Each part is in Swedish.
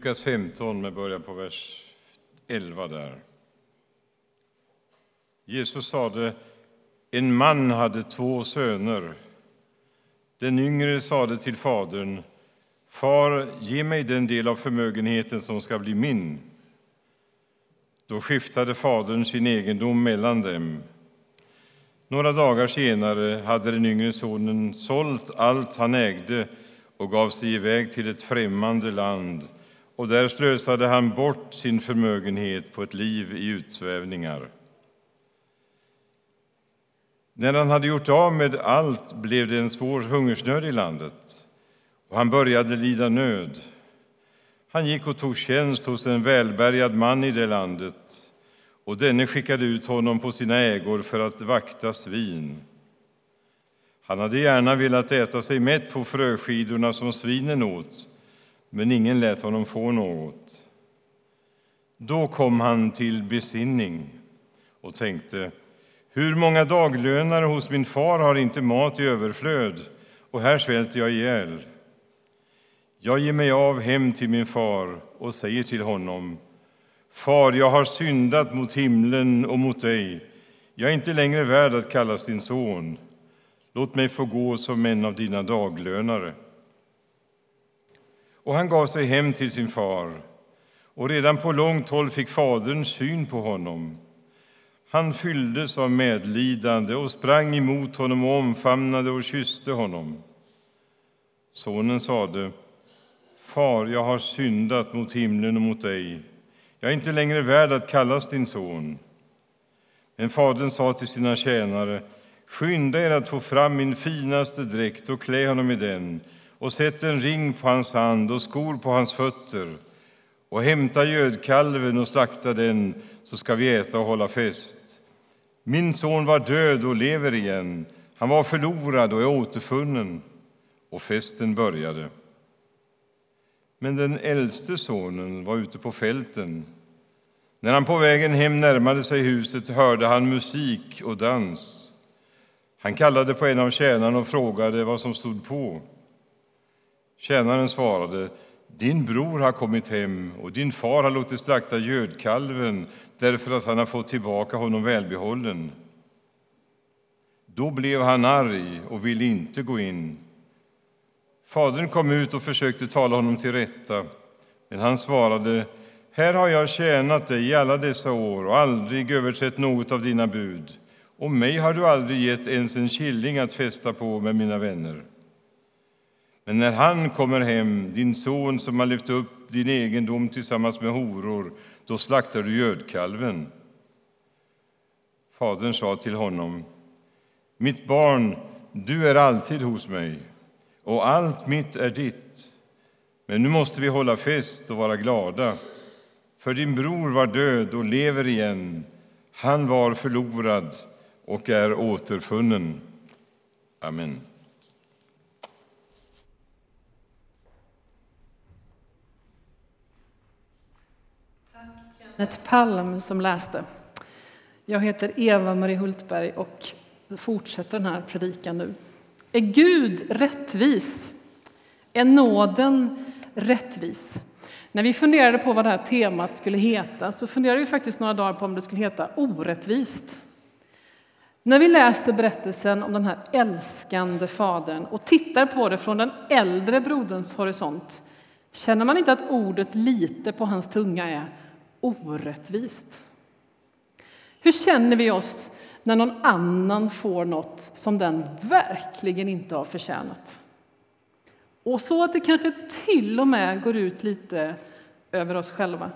Lukas 15 med början på vers 11 där. Jesus sade, en man hade två söner. Den yngre sade till fadern, Far, ge mig den del av förmögenheten som ska bli min. Då skiftade fadern sin egendom mellan dem. Några dagar senare hade den yngre sonen sålt allt han ägde och gav sig iväg till ett främmande land och där slösade han bort sin förmögenhet på ett liv i utsvävningar. När han hade gjort av med allt blev det en svår hungersnöd i landet och han började lida nöd. Han gick och tog tjänst hos en välbärgad man i det landet och denne skickade ut honom på sina ägor för att vakta svin. Han hade gärna velat äta sig mätt på fröskidorna som svinen åt men ingen lät honom få något. Då kom han till besinning och tänkte hur många daglönare hos min far har inte mat i överflöd och här svälter jag ihjäl. Jag ger mig av hem till min far och säger till honom Far, jag har syndat mot himlen och mot dig. Jag är inte längre värd att kallas din son. Låt mig få gå som en av dina daglönare. Och han gav sig hem till sin far. Och redan på långt håll fick fadern syn på honom. Han fylldes av medlidande och sprang emot honom och omfamnade och kysste honom. Sonen sade, Far, jag har syndat mot himlen och mot dig. Jag är inte längre värd att kallas din son. Men fadern sa till sina tjänare, skynda er att få fram min finaste dräkt och klä honom i den och sätt en ring på hans hand och skor på hans fötter och hämta gödkalven och slakta den, så ska vi äta och hålla fest. Min son var död och lever igen. Han var förlorad och är återfunnen. Och festen började. Men den äldste sonen var ute på fälten. När han på vägen hem närmade sig huset hörde han musik och dans. Han kallade på en av tjänarna och frågade vad som stod på. Tjänaren svarade, din bror har kommit hem och din far har låtit slakta gödkalven därför att han har fått tillbaka honom välbehållen. Då blev han arg och ville inte gå in. Fadern kom ut och försökte tala honom till rätta, men han svarade, här har jag tjänat dig i alla dessa år och aldrig överträtt något av dina bud, och mig har du aldrig gett ens en killing att festa på med mina vänner. Men när han kommer hem, din son som har lyft upp din egendom tillsammans med horor, då slaktar du gödkalven. Fadern sa till honom, mitt barn, du är alltid hos mig och allt mitt är ditt. Men nu måste vi hålla fest och vara glada, för din bror var död och lever igen. Han var förlorad och är återfunnen. Amen. Kenneth Palm som läste. Jag heter Eva-Marie Hultberg och fortsätter den här predikan nu. Är Gud rättvis? Är nåden rättvis? När vi funderade på vad det här temat skulle heta så funderade vi faktiskt några dagar på om det skulle heta orättvist. När vi läser berättelsen om den här älskande fadern och tittar på det från den äldre broderns horisont känner man inte att ordet lite på hans tunga är orättvist? Hur känner vi oss när någon annan får något som den verkligen inte har förtjänat? Och så att det kanske till och med går ut lite över oss själva.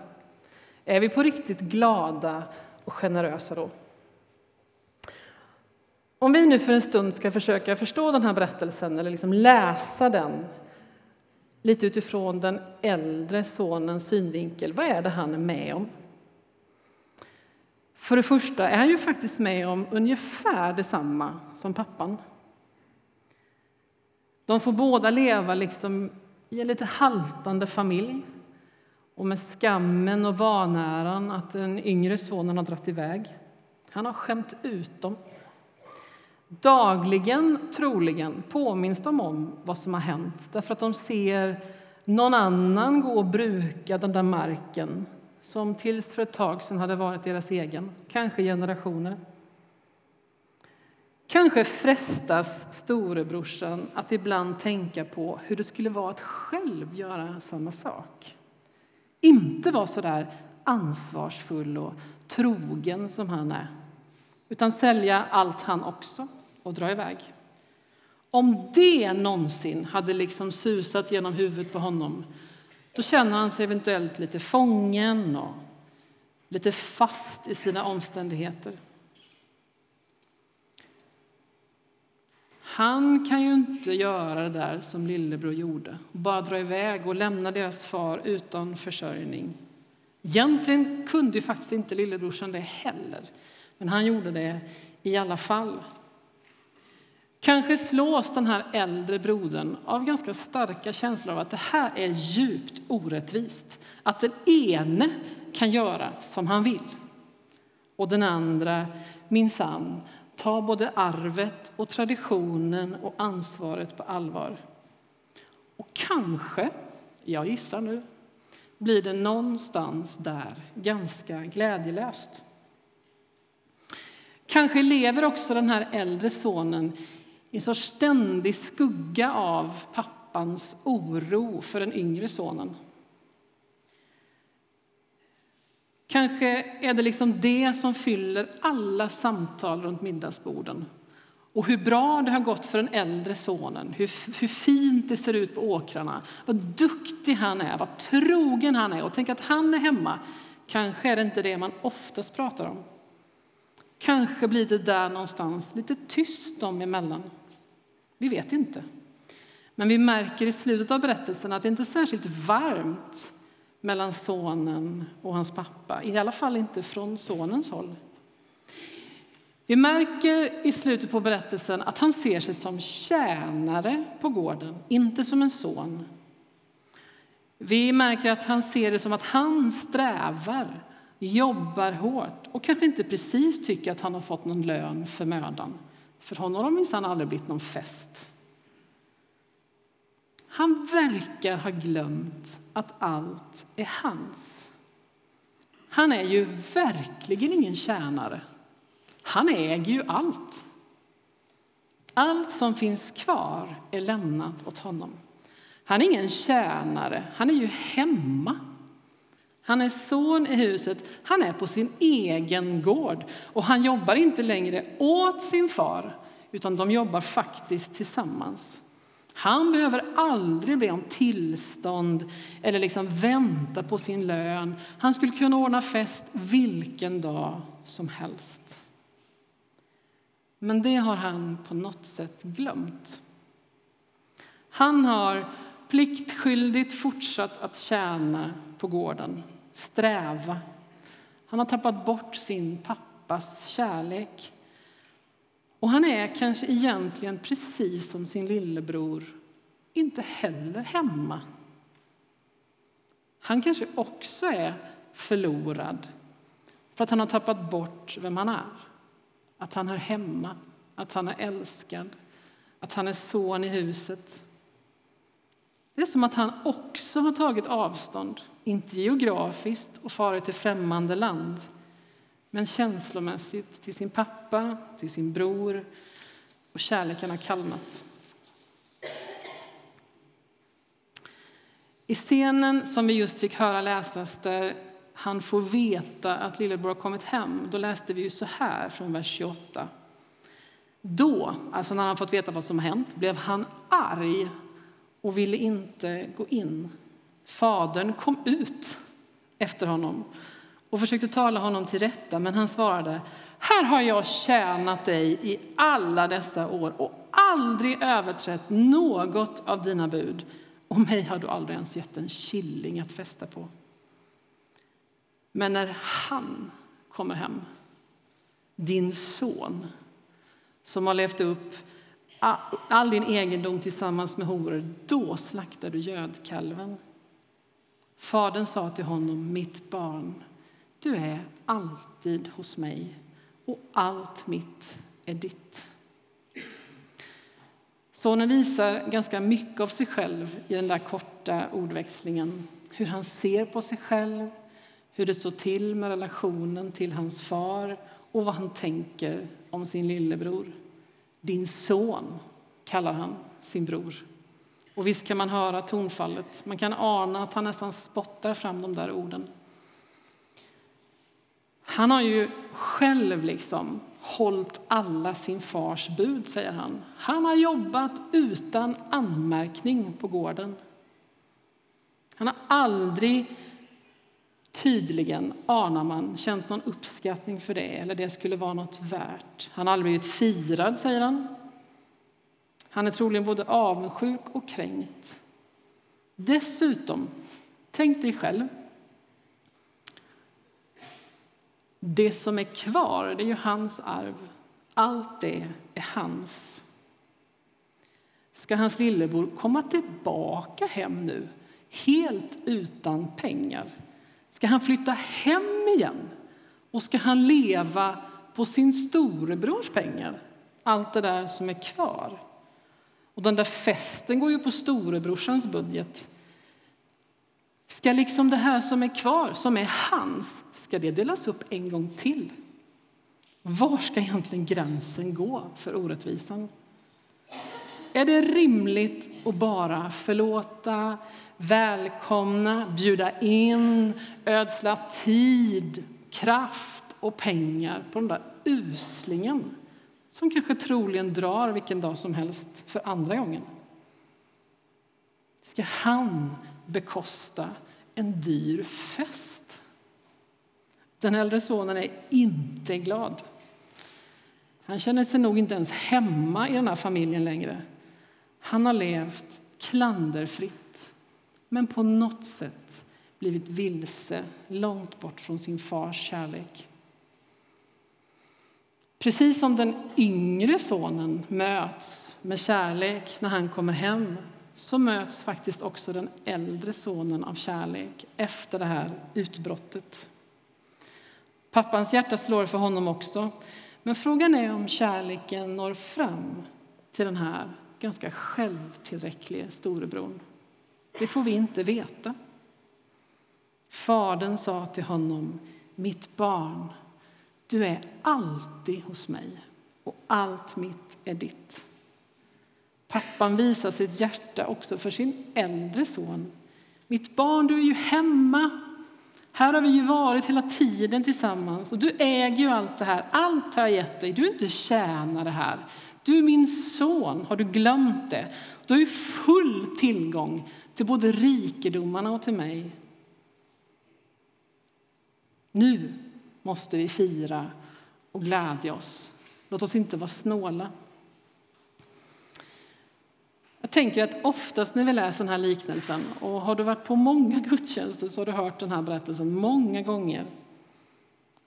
Är vi på riktigt glada och generösa då? Om vi nu för en stund ska försöka förstå den här berättelsen eller liksom läsa den lite utifrån den äldre sonens synvinkel. Vad är det han är med om? För det första är han ju faktiskt med om ungefär detsamma som pappan. De får båda leva liksom i en lite haltande familj och med skammen och vanäran att den yngre sonen har dragit iväg. Han har skämt ut dem. Dagligen, troligen, påminns de om vad som har hänt därför att de ser någon annan gå och bruka den där marken som tills för ett tag sedan hade varit deras egen, kanske generationer. Kanske frestas storebrorsan att ibland tänka på hur det skulle vara att själv göra samma sak. Inte vara så där ansvarsfull och trogen som han är utan sälja allt han också och dra iväg. Om det någonsin hade liksom susat genom huvudet på honom då känner han sig eventuellt lite fången och lite fast i sina omständigheter. Han kan ju inte göra det där som lillebror gjorde, bara dra iväg och lämna deras far utan försörjning. Egentligen kunde ju faktiskt inte lillebrorsan det heller, men han gjorde det i alla fall. Kanske slås den här äldre brodern av ganska starka känslor av att det här är djupt orättvist. Att den ene kan göra som han vill och den andra minsann tar både arvet och traditionen och ansvaret på allvar. Och kanske, jag gissar nu, blir det någonstans där ganska glädjelöst. Kanske lever också den här äldre sonen en sorts ständig skugga av pappans oro för den yngre sonen. Kanske är det liksom det som fyller alla samtal runt middagsborden. Och hur bra det har gått för den äldre sonen, hur, hur fint det ser ut på åkrarna, vad duktig han är, vad trogen han är. Och tänk att han är hemma. Kanske är det inte det man oftast pratar om. Kanske blir det där någonstans lite tyst dem emellan. Vi vet inte. Men vi märker i slutet av berättelsen att det inte är särskilt varmt mellan sonen och hans pappa, i alla fall inte från sonens håll. Vi märker i slutet på berättelsen att han ser sig som tjänare på gården, inte som en son. Vi märker att han ser det som att han strävar, jobbar hårt och kanske inte precis tycker att han har fått någon lön för mödan. För honom har det minsann aldrig blivit någon fest. Han verkar ha glömt att allt är hans. Han är ju verkligen ingen tjänare. Han äger ju allt. Allt som finns kvar är lämnat åt honom. Han är ingen tjänare, han är ju hemma. Han är son i huset, han är på sin egen gård och han jobbar inte längre åt sin far, utan de jobbar faktiskt tillsammans. Han behöver aldrig be om tillstånd eller liksom vänta på sin lön. Han skulle kunna ordna fest vilken dag som helst. Men det har han på något sätt glömt. Han har pliktskyldigt fortsatt att tjäna på gården, sträva. Han har tappat bort sin pappas kärlek och han är kanske egentligen precis som sin lillebror inte heller hemma. Han kanske också är förlorad för att han har tappat bort vem han är. Att han är hemma, att han är älskad, att han är son i huset. Det är som att han också har tagit avstånd, inte geografiskt och farit till främmande land men känslomässigt till sin pappa, till sin bror och kärleken har kallnat. I scenen som vi just fick höra läsas där han får veta att lillebror har kommit hem, då läste vi ju så här från vers 28. Då, alltså när han fått veta vad som har hänt, blev han arg och ville inte gå in. Fadern kom ut efter honom och försökte tala honom till rätta, men han svarade Här har jag tjänat dig i alla dessa år och aldrig överträtt något av dina bud och mig har du aldrig ens gett en killing att fästa på. Men när han kommer hem, din son som har levt upp all din egendom tillsammans med horor, då slaktar du gödkalven. Fadern sa till honom, mitt barn, du är alltid hos mig och allt mitt är ditt. Sonen visar ganska mycket av sig själv i den där korta ordväxlingen. Hur han ser på sig själv, hur det står till med relationen till hans far och vad han tänker om sin lillebror. Din son, kallar han sin bror. Och visst kan man höra tonfallet. Man kan ana att han nästan spottar fram de där orden. Han har ju själv liksom hållit alla sin fars bud, säger han. Han har jobbat utan anmärkning på gården. Han har aldrig, tydligen, anar man, känt någon uppskattning för det eller det skulle vara något värt. Han har aldrig blivit firad, säger han. Han är troligen både avundsjuk och kränkt. Dessutom, tänk dig själv. Det som är kvar, det är ju hans arv. Allt det är hans. Ska hans lillebror komma tillbaka hem nu, helt utan pengar? Ska han flytta hem igen? Och ska han leva på sin storebrors pengar? Allt det där som är kvar. Och den där festen går ju på storebrorsans budget. Ska liksom det här som är kvar, som är hans, ska det delas upp en gång till? Var ska egentligen gränsen gå för orättvisan? Är det rimligt att bara förlåta, välkomna, bjuda in, ödsla tid, kraft och pengar på den där uslingen som kanske troligen drar vilken dag som helst för andra gången. Ska han bekosta en dyr fest? Den äldre sonen är inte glad. Han känner sig nog inte ens hemma i den här familjen längre. Han har levt klanderfritt, men på något sätt blivit vilse långt bort från sin fars kärlek. Precis som den yngre sonen möts med kärlek när han kommer hem så möts faktiskt också den äldre sonen av kärlek efter det här utbrottet. Pappans hjärta slår för honom också, men frågan är om kärleken når fram till den här ganska självtillräcklige storebrorn. Det får vi inte veta. Fadern sa till honom, mitt barn, du är alltid hos mig och allt mitt är ditt. Pappan visar sitt hjärta också för sin äldre son. Mitt barn, du är ju hemma. Här har vi ju varit hela tiden tillsammans och du äger ju allt det här. Allt har jag gett dig. Du är inte tjänare här. Du är min son. Har du glömt det? Du har ju full tillgång till både rikedomarna och till mig. Nu måste vi fira och glädja oss. Låt oss inte vara snåla. Jag tänker att oftast när vi läser den här liknelsen, och har du varit på många gudstjänster så har du hört den här berättelsen många gånger.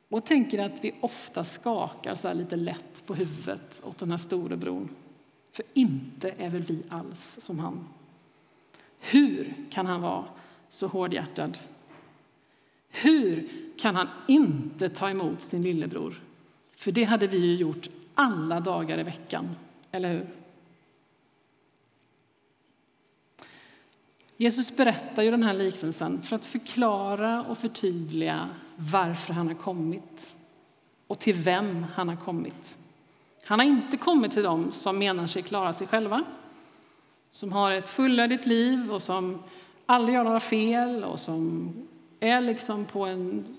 Och tänker att vi ofta skakar så lite lätt på huvudet åt den här storebror. För inte är väl vi alls som han. Hur kan han vara så hårdhjärtad? Hur kan han inte ta emot sin lillebror? För det hade vi ju gjort alla dagar i veckan, eller hur? Jesus berättar ju den här liknelsen för att förklara och förtydliga varför han har kommit och till vem han har kommit. Han har inte kommit till dem som menar sig klara sig själva, som har ett fullödigt liv och som aldrig gör några fel och som är liksom på en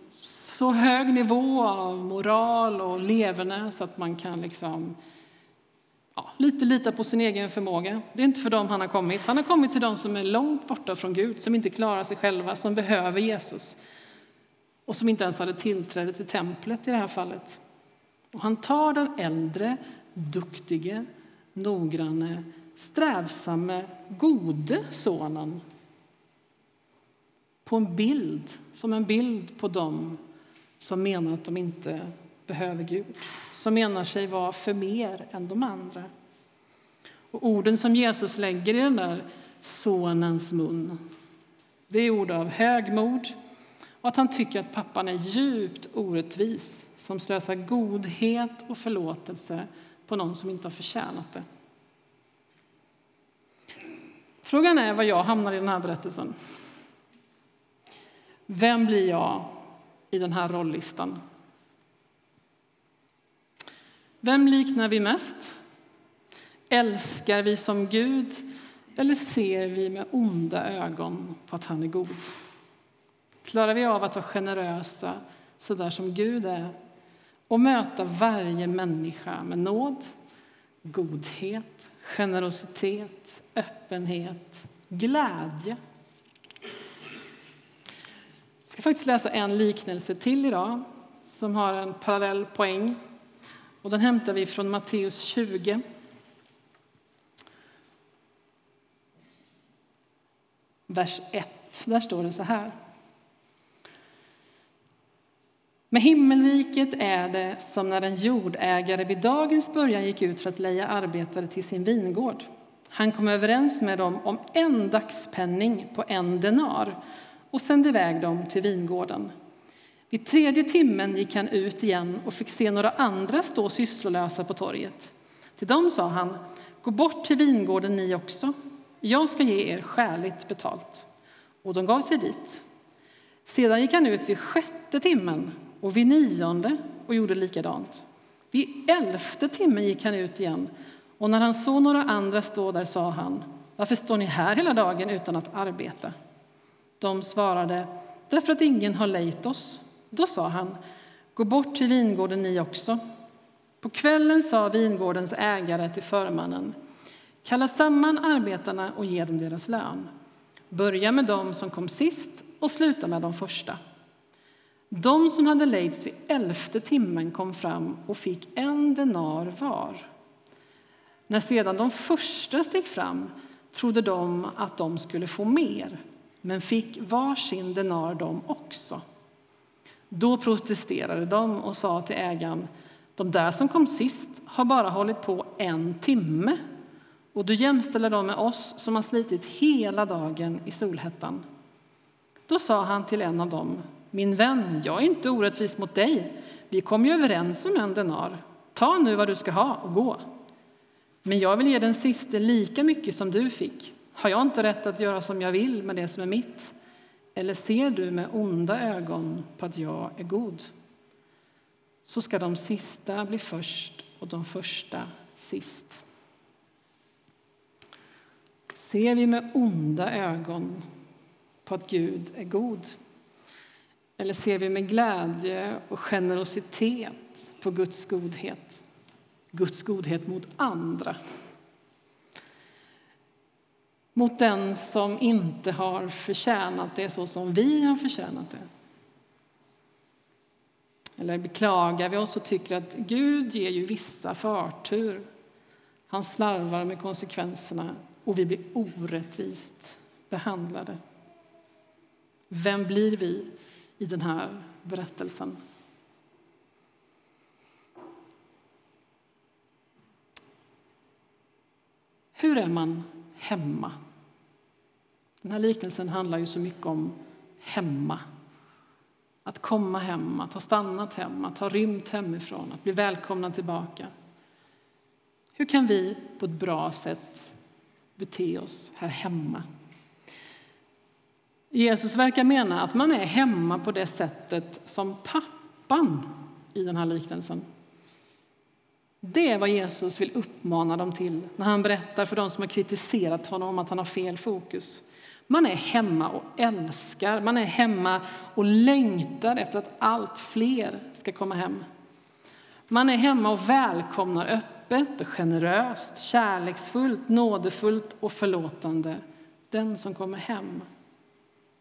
så hög nivå av moral och leverne så att man kan liksom, ja, lite lita på sin egen förmåga. Det är inte för dem han har kommit. Han har kommit till dem som är långt borta från Gud, som inte klarar sig själva, som behöver Jesus och som inte ens hade tillträde till templet i det här fallet. Och han tar den äldre, duktige, noggranne, strävsamme, gode sonen på en bild, som en bild på dem som menar att de inte behöver Gud, som menar sig vara för mer än de andra. Och orden som Jesus lägger i den där sonens mun, det är ord av högmod och att han tycker att pappan är djupt orättvis som slösar godhet och förlåtelse på någon som inte har förtjänat det. Frågan är var jag hamnar i den här berättelsen. Vem blir jag i den här rolllistan? Vem liknar vi mest? Älskar vi som Gud eller ser vi med onda ögon på att han är god? Klarar vi av att vara generösa så där som Gud är och möta varje människa med nåd, godhet, generositet, öppenhet, glädje? Jag ska faktiskt läsa en liknelse till idag som har en parallell poäng. Och den hämtar vi från Matteus 20. Vers 1. Där står det så här. Med himmelriket är det som när en jordägare vid dagens början gick ut för att leja arbetare till sin vingård. Han kom överens med dem om en dagspenning på en denar och sände iväg dem till vingården. Vid tredje timmen gick han ut igen och fick se några andra stå sysslolösa på torget. Till dem sa han, gå bort till vingården ni också. Jag ska ge er skäligt betalt. Och de gav sig dit. Sedan gick han ut vid sjätte timmen och vid nionde och gjorde likadant. Vid elfte timmen gick han ut igen och när han såg några andra stå där sa han, varför står ni här hela dagen utan att arbeta? De svarade, därför att ingen har lejt oss. Då sa han, gå bort till vingården ni också. På kvällen sa vingårdens ägare till förmannen, kalla samman arbetarna och ge dem deras lön. Börja med dem som kom sist och sluta med de första. De som hade lejts vid elfte timmen kom fram och fick en denar var. När sedan de första steg fram trodde de att de skulle få mer, men fick var sin denar de också. Då protesterade de och sa till ägaren, de där som kom sist har bara hållit på en timme och du jämställer dem med oss som har slitit hela dagen i solhettan. Då sa han till en av dem, min vän, jag är inte orättvis mot dig. Vi kom ju överens om en denar. Ta nu vad du ska ha och gå. Men jag vill ge den siste lika mycket som du fick. Har jag inte rätt att göra som jag vill med det som är mitt? Eller ser du med onda ögon på att jag är god? Så ska de sista bli först och de första sist. Ser vi med onda ögon på att Gud är god? Eller ser vi med glädje och generositet på Guds godhet? Guds godhet mot andra. Mot den som inte har förtjänat det så som vi har förtjänat det. Eller beklagar vi oss och tycker att Gud ger ju vissa förtur. Han slarvar med konsekvenserna och vi blir orättvist behandlade. Vem blir vi i den här berättelsen? Hur är man hemma? Den här liknelsen handlar ju så mycket om hemma. Att komma hem, att ha stannat hemma, att ha rymt hemifrån, att bli välkomna tillbaka. Hur kan vi på ett bra sätt bete oss här hemma? Jesus verkar mena att man är hemma på det sättet som pappan i den här liknelsen. Det är vad Jesus vill uppmana dem till när han berättar för dem som har kritiserat honom att han har fel fokus. Man är hemma och älskar, man är hemma och längtar efter att allt fler ska komma hem. Man är hemma och välkomnar öppet, generöst, kärleksfullt, nådefullt och förlåtande den som kommer hem.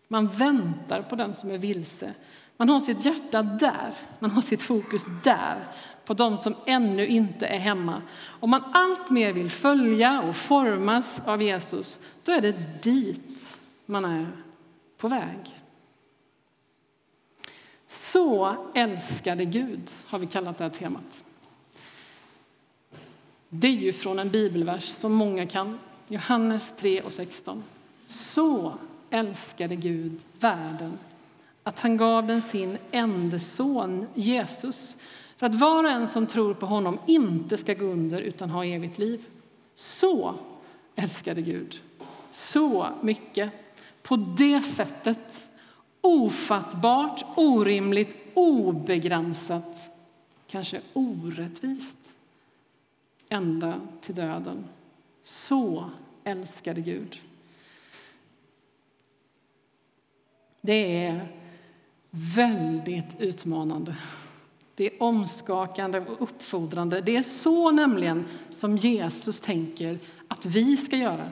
Man väntar på den som är vilse. Man har sitt hjärta där, man har sitt fokus där, på de som ännu inte är hemma. Om man allt mer vill följa och formas av Jesus, då är det dit man är på väg. Så älskade Gud, har vi kallat det här temat. Det är ju från en bibelvers som många kan, Johannes 3 och 16. Så älskade Gud världen att han gav den sin enda son Jesus för att var och en som tror på honom inte ska gå under utan ha evigt liv. Så älskade Gud. så mycket på det sättet. Ofattbart, orimligt, obegränsat, kanske orättvist ända till döden. Så älskade Gud. Det är väldigt utmanande. Det är omskakande och uppfordrande. Det är så nämligen som Jesus tänker att vi ska göra.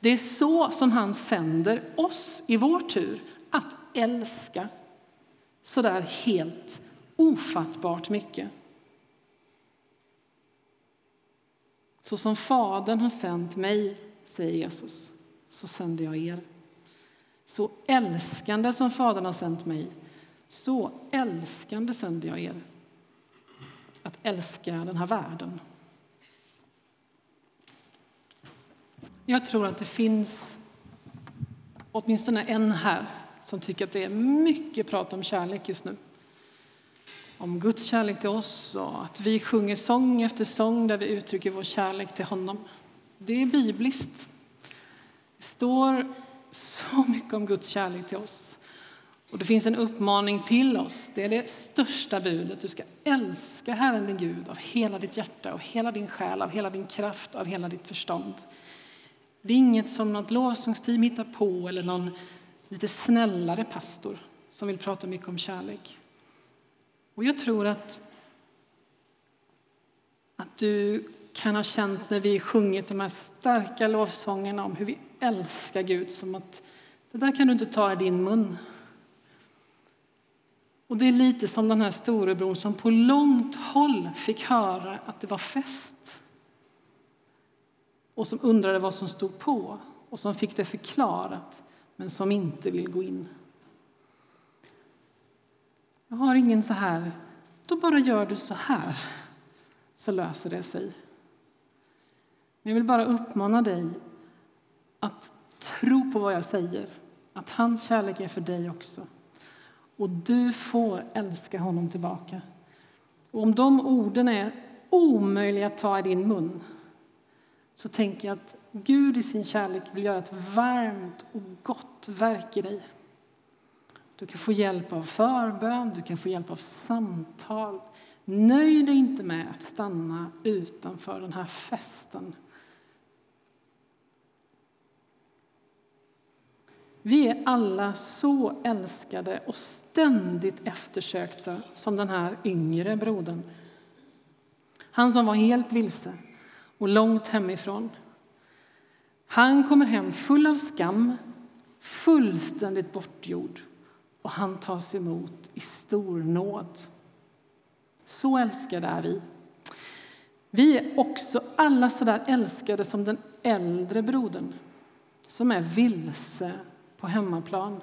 Det är så som han sänder oss i vår tur att älska så där helt ofattbart mycket. Så som Fadern har sänt mig, säger Jesus, så sänder jag er. Så älskande som Fadern har sänt mig, så älskande sänder jag er. Att älska den här världen. Jag tror att det finns åtminstone en här som tycker att det är mycket prat om kärlek just nu. Om Guds kärlek till oss och att vi sjunger sång efter sång där vi uttrycker vår kärlek till honom. Det är bibliskt. Det står så mycket om Guds kärlek till oss. Och det finns en uppmaning till oss. Det är det största budet. Du ska älska Herren din Gud av hela ditt hjärta, av hela din själ, av hela din kraft, av hela ditt förstånd. Det är inget som något lovsångsteam hittar på eller någon lite snällare pastor som vill prata mycket om kärlek. Och jag tror att, att du kan ha känt när vi sjungit de här starka lovsångerna om hur vi älskar Gud som att det där kan du inte ta i din mun. Och det är lite som den här storebror som på långt håll fick höra att det var fest och som undrade vad som stod på och som fick det förklarat men som inte vill gå in. Jag har ingen så här, då bara gör du så här så löser det sig. Men jag vill bara uppmana dig att tro på vad jag säger, att hans kärlek är för dig också. Och du får älska honom tillbaka. Och om de orden är omöjliga att ta i din mun så tänker jag att Gud i sin kärlek vill göra ett varmt och gott verk i dig. Du kan få hjälp av förbön, du kan få hjälp av samtal. Nöj dig inte med att stanna utanför den här festen. Vi är alla så älskade och ständigt eftersökta som den här yngre brodern. Han som var helt vilse och långt hemifrån. Han kommer hem full av skam, fullständigt bortgjord och han tas emot i stor nåd. Så älskade är vi. Vi är också alla så där älskade som den äldre brodern som är vilse på hemmaplan.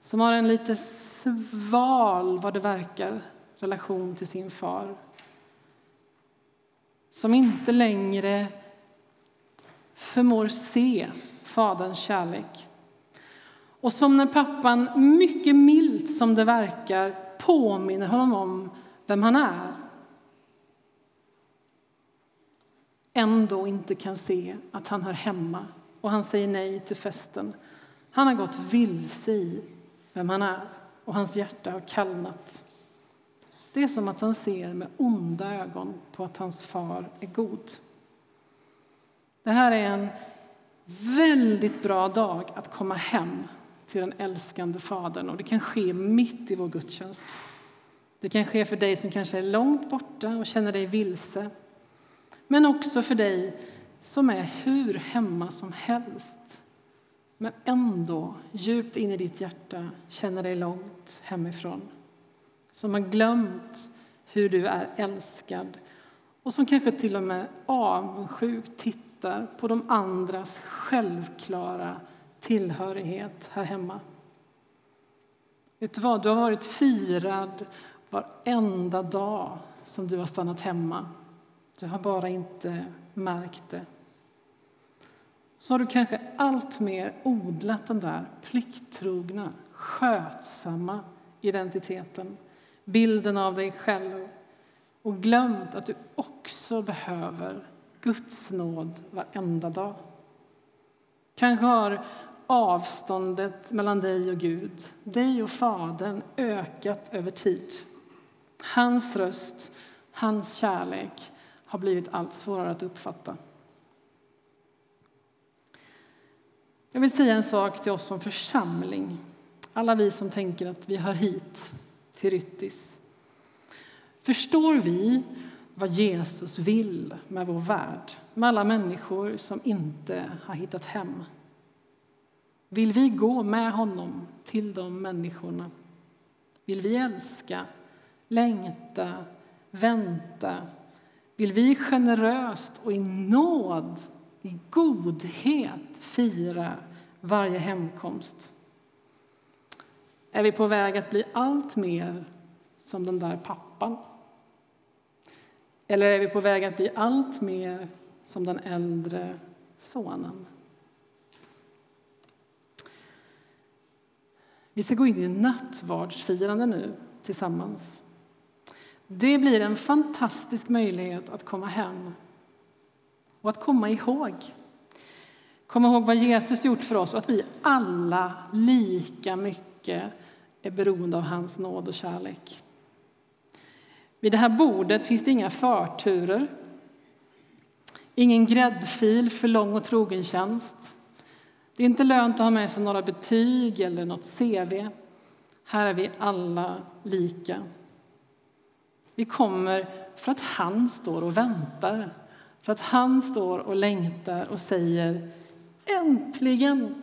Som har en lite sval, vad det verkar, relation till sin far. Som inte längre förmår se Faderns kärlek. Och som när pappan, mycket milt som det verkar, påminner honom om vem han är ändå inte kan se att han hör hemma och han säger nej till festen. Han har gått vilse i vem han är och hans hjärta har kallnat. Det är som att han ser med onda ögon på att hans far är god. Det här är en väldigt bra dag att komma hem till den älskande Fadern. Och det kan ske mitt i vår gudstjänst. Det kan ske för dig som kanske är långt borta och känner dig vilse. Men också för dig som är hur hemma som helst men ändå djupt in i ditt hjärta känner dig långt hemifrån. Som har glömt hur du är älskad och som kanske till och med avundsjukt tittar på de andras självklara tillhörighet här hemma. Vet du vad? Du har varit firad varenda dag som du har stannat hemma. Du har bara inte märkt det. Så har du kanske alltmer odlat den där plikttrogna, skötsamma identiteten, bilden av dig själv och glömt att du också behöver Guds nåd varenda dag. Kanske har avståndet mellan dig och Gud, dig och Fadern, ökat över tid. Hans röst, hans kärlek har blivit allt svårare att uppfatta. Jag vill säga en sak till oss som församling, alla vi som tänker att vi hör hit till Ryttis. Förstår vi vad Jesus vill med vår värld, med alla människor som inte har hittat hem? Vill vi gå med honom till de människorna? Vill vi älska, längta, vänta? Vill vi generöst och i nåd, i godhet fira varje hemkomst? Är vi på väg att bli allt mer som den där pappan? Eller är vi på väg att bli allt mer som den äldre sonen? Vi ska gå in i nattvardsfirande nu tillsammans. Det blir en fantastisk möjlighet att komma hem och att komma ihåg. Komma ihåg vad Jesus gjort för oss och att vi alla lika mycket är beroende av hans nåd och kärlek. Vid det här bordet finns det inga förturer, ingen gräddfil för lång och trogen tjänst. Det är inte lönt att ha med sig några betyg eller något CV. Här är vi alla lika. Vi kommer för att han står och väntar, för att han står och längtar och säger äntligen.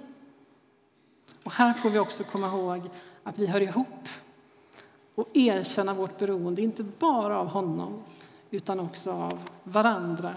Och här får vi också komma ihåg att vi hör ihop och erkänna vårt beroende, inte bara av honom utan också av varandra